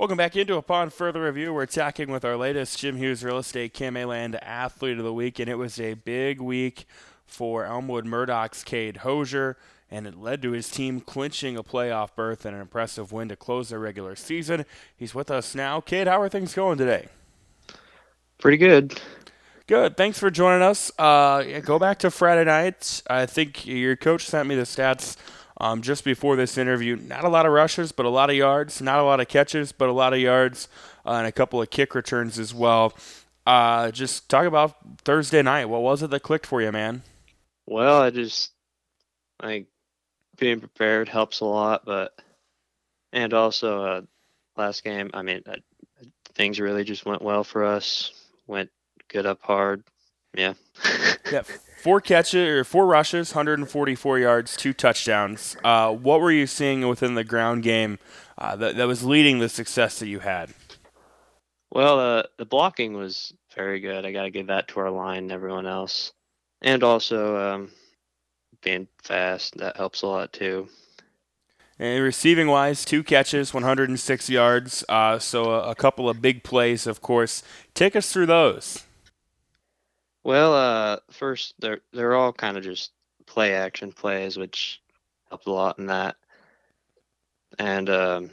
Welcome back into Upon Further Review. We're talking with our latest Jim Hughes Real Estate Land Athlete of the Week, and it was a big week for Elmwood Murdock's Cade Hosier, and it led to his team clinching a playoff berth and an impressive win to close their regular season. He's with us now. Cade, how are things going today? Pretty good. Good. Thanks for joining us. Uh, go back to Friday night. I think your coach sent me the stats um, just before this interview. Not a lot of rushes, but a lot of yards. Not a lot of catches, but a lot of yards, uh, and a couple of kick returns as well. Uh, just talk about Thursday night. What was it that clicked for you, man? Well, I just like being prepared helps a lot, but and also uh, last game. I mean, uh, things really just went well for us. Went good up hard. Yeah. yep. Four catches or four rushes, 144 yards, two touchdowns. Uh, what were you seeing within the ground game uh, that, that was leading the success that you had? Well, uh, the blocking was very good. I got to give that to our line and everyone else. And also um, being fast, that helps a lot too. And receiving wise, two catches, 106 yards. Uh, so a, a couple of big plays, of course. Take us through those. Well, uh, first they're they're all kind of just play action plays, which helped a lot in that. And um,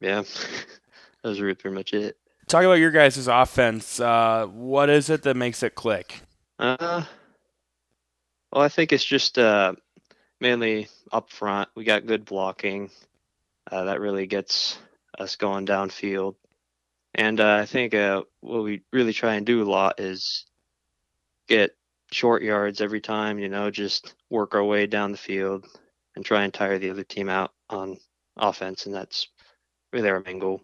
yeah, that was really pretty much it. Talk about your guys' offense. Uh, what is it that makes it click? Uh, well, I think it's just uh, mainly up front. We got good blocking. Uh, that really gets us going downfield. And uh, I think uh, what we really try and do a lot is get short yards every time, you know, just work our way down the field and try and tire the other team out on offense. And that's really our main goal.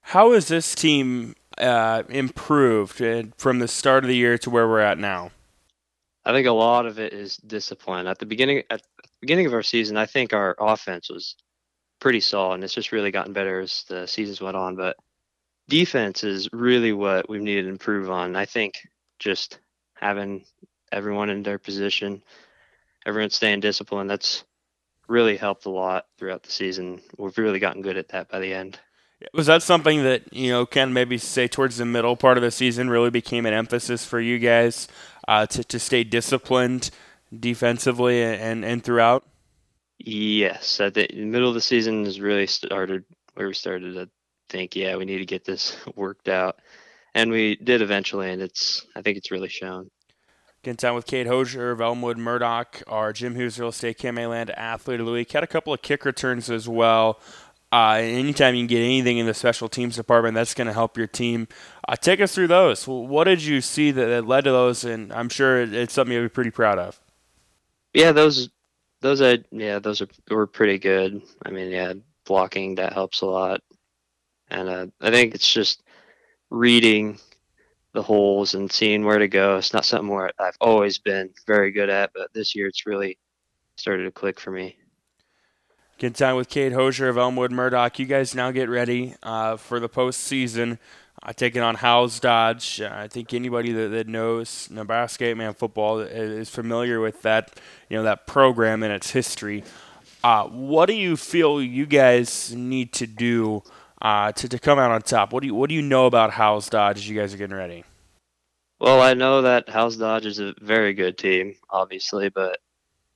How has this team uh, improved uh, from the start of the year to where we're at now? I think a lot of it is discipline. At the beginning, at the beginning of our season, I think our offense was pretty solid, and it's just really gotten better as the seasons went on. But defense is really what we've needed to improve on. I think just having everyone in their position, everyone staying disciplined. That's really helped a lot throughout the season. We've really gotten good at that by the end. Was that something that you know, Ken, maybe say towards the middle part of the season, really became an emphasis for you guys uh, to to stay disciplined defensively and and throughout? Yes, at the middle of the season is really started where we started to think, yeah, we need to get this worked out and we did eventually, and it's I think it's really shown. Getting down with Cade Hosier of Elmwood Murdock, our Jim Hughes Real Estate Land athlete of the week. Had a couple of kick returns as well. Uh, anytime you can get anything in the special teams department, that's going to help your team. Uh, take us through those. What did you see that, that led to those? And I'm sure it's something you'll be pretty proud of. Yeah, those, those, I yeah, those are were pretty good. I mean, yeah, blocking that helps a lot, and uh, I think it's just reading the holes and seeing where to go. It's not something where I've always been very good at, but this year it's really started to click for me. Good time with Cade Hosier of Elmwood Murdock. You guys now get ready uh, for the postseason. Uh, taking on Howells Dodge. Uh, I think anybody that, that knows Nebraska man football is familiar with that, you know, that program and its history. Uh, what do you feel you guys need to do uh, to, to come out on top. What do you what do you know about Howells Dodge as you guys are getting ready? Well, I know that Howells Dodge is a very good team, obviously, but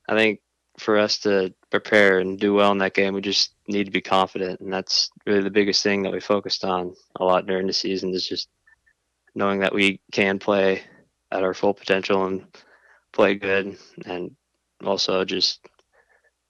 I think for us to prepare and do well in that game, we just need to be confident, and that's really the biggest thing that we focused on a lot during the season is just knowing that we can play at our full potential and play good, and also just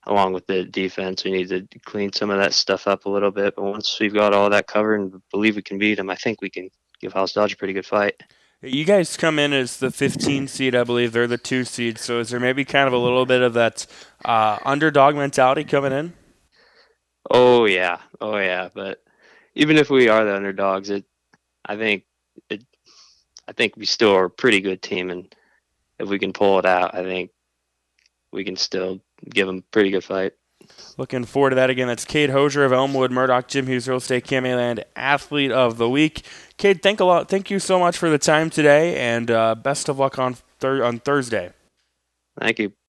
along with the defense. We need to clean some of that stuff up a little bit. But once we've got all that covered and believe we can beat them, I think we can give Howells Dodge a pretty good fight. You guys come in as the 15 seed, I believe. They're the two seed. So is there maybe kind of a little bit of that uh, underdog mentality coming in? Oh yeah, oh yeah. But even if we are the underdogs, it, I think, it, I think we still are a pretty good team, and if we can pull it out, I think we can still give him a pretty good fight. Looking forward to that again. That's Cade Hosier of Elmwood Murdock, Jim Hughes Real Estate Land Athlete of the Week. Cade, thank a lot. Thank you so much for the time today, and uh, best of luck on thir- on Thursday. Thank you.